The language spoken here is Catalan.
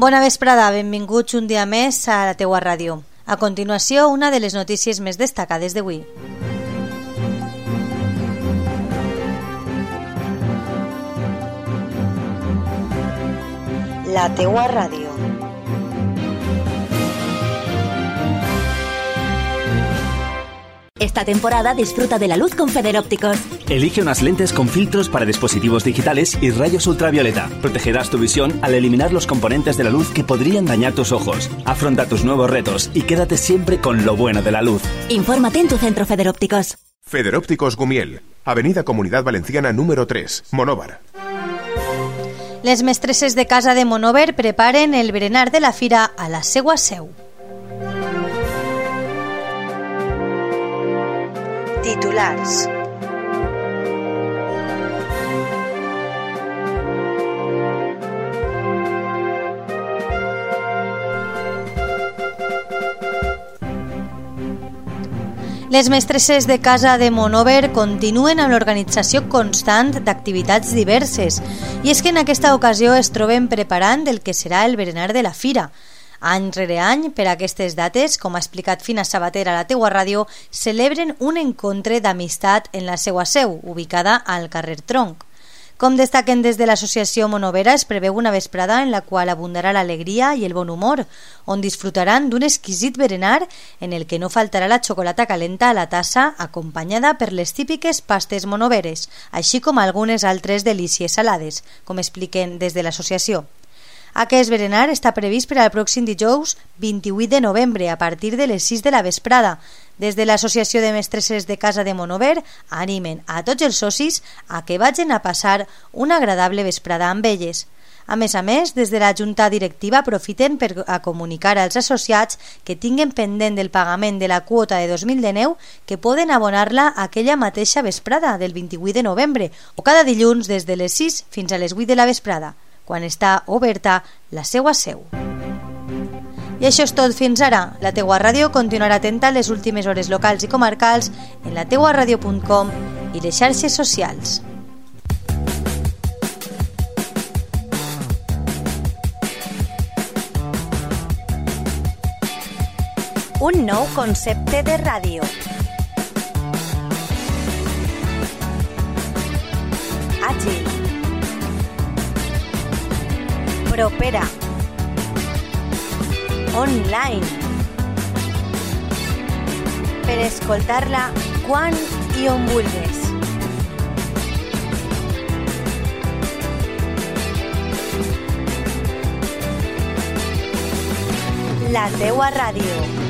Bona vesprada, benvinguts un dia més a la teua ràdio. A continuació, una de les notícies més destacades d'avui. La teua ràdio. Esta temporada disfruta de la luz con Federópticos. Elige unas lentes con filtros para dispositivos digitales y rayos ultravioleta. Protegerás tu visión al eliminar los componentes de la luz que podrían dañar tus ojos. Afronta tus nuevos retos y quédate siempre con lo bueno de la luz. Infórmate en tu centro Federópticos. Federópticos Gumiel, Avenida Comunidad Valenciana número 3, Monóvar. Les mestresses de casa de Monover preparen el berenar de la fira a la seua seu. Titulars. Les mestresses de casa de Monover continuen amb l'organització constant d'activitats diverses i és que en aquesta ocasió es troben preparant el que serà el berenar de la fira. Any rere any, per aquestes dates, com ha explicat Fina Sabater a la teua ràdio, celebren un encontre d'amistat en la seua seu, ubicada al carrer Tronc. Com destaquen des de l'associació Monovera, es preveu una vesprada en la qual abundarà l'alegria i el bon humor, on disfrutaran d'un exquisit berenar en el que no faltarà la xocolata calenta a la tassa acompanyada per les típiques pastes monoveres, així com algunes altres delícies salades, com expliquen des de l'associació. Aquest berenar està previst per al pròxim dijous 28 de novembre a partir de les 6 de la vesprada. Des de l'Associació de Mestresses de Casa de Monover animen a tots els socis a que vagin a passar una agradable vesprada amb elles. A més a més, des de la Junta Directiva aprofiten per a comunicar als associats que tinguen pendent del pagament de la quota de 2019 que poden abonar-la aquella mateixa vesprada del 28 de novembre o cada dilluns des de les 6 fins a les 8 de la vesprada quan està oberta la seua seu. I això és tot fins ara. La teua ràdio continuarà atenta a les últimes hores locals i comarcals en la lateuaradio.com i les xarxes socials. Un nou concepte de ràdio. Propera. Online. Per escoltar-la quan. La teua ràdio.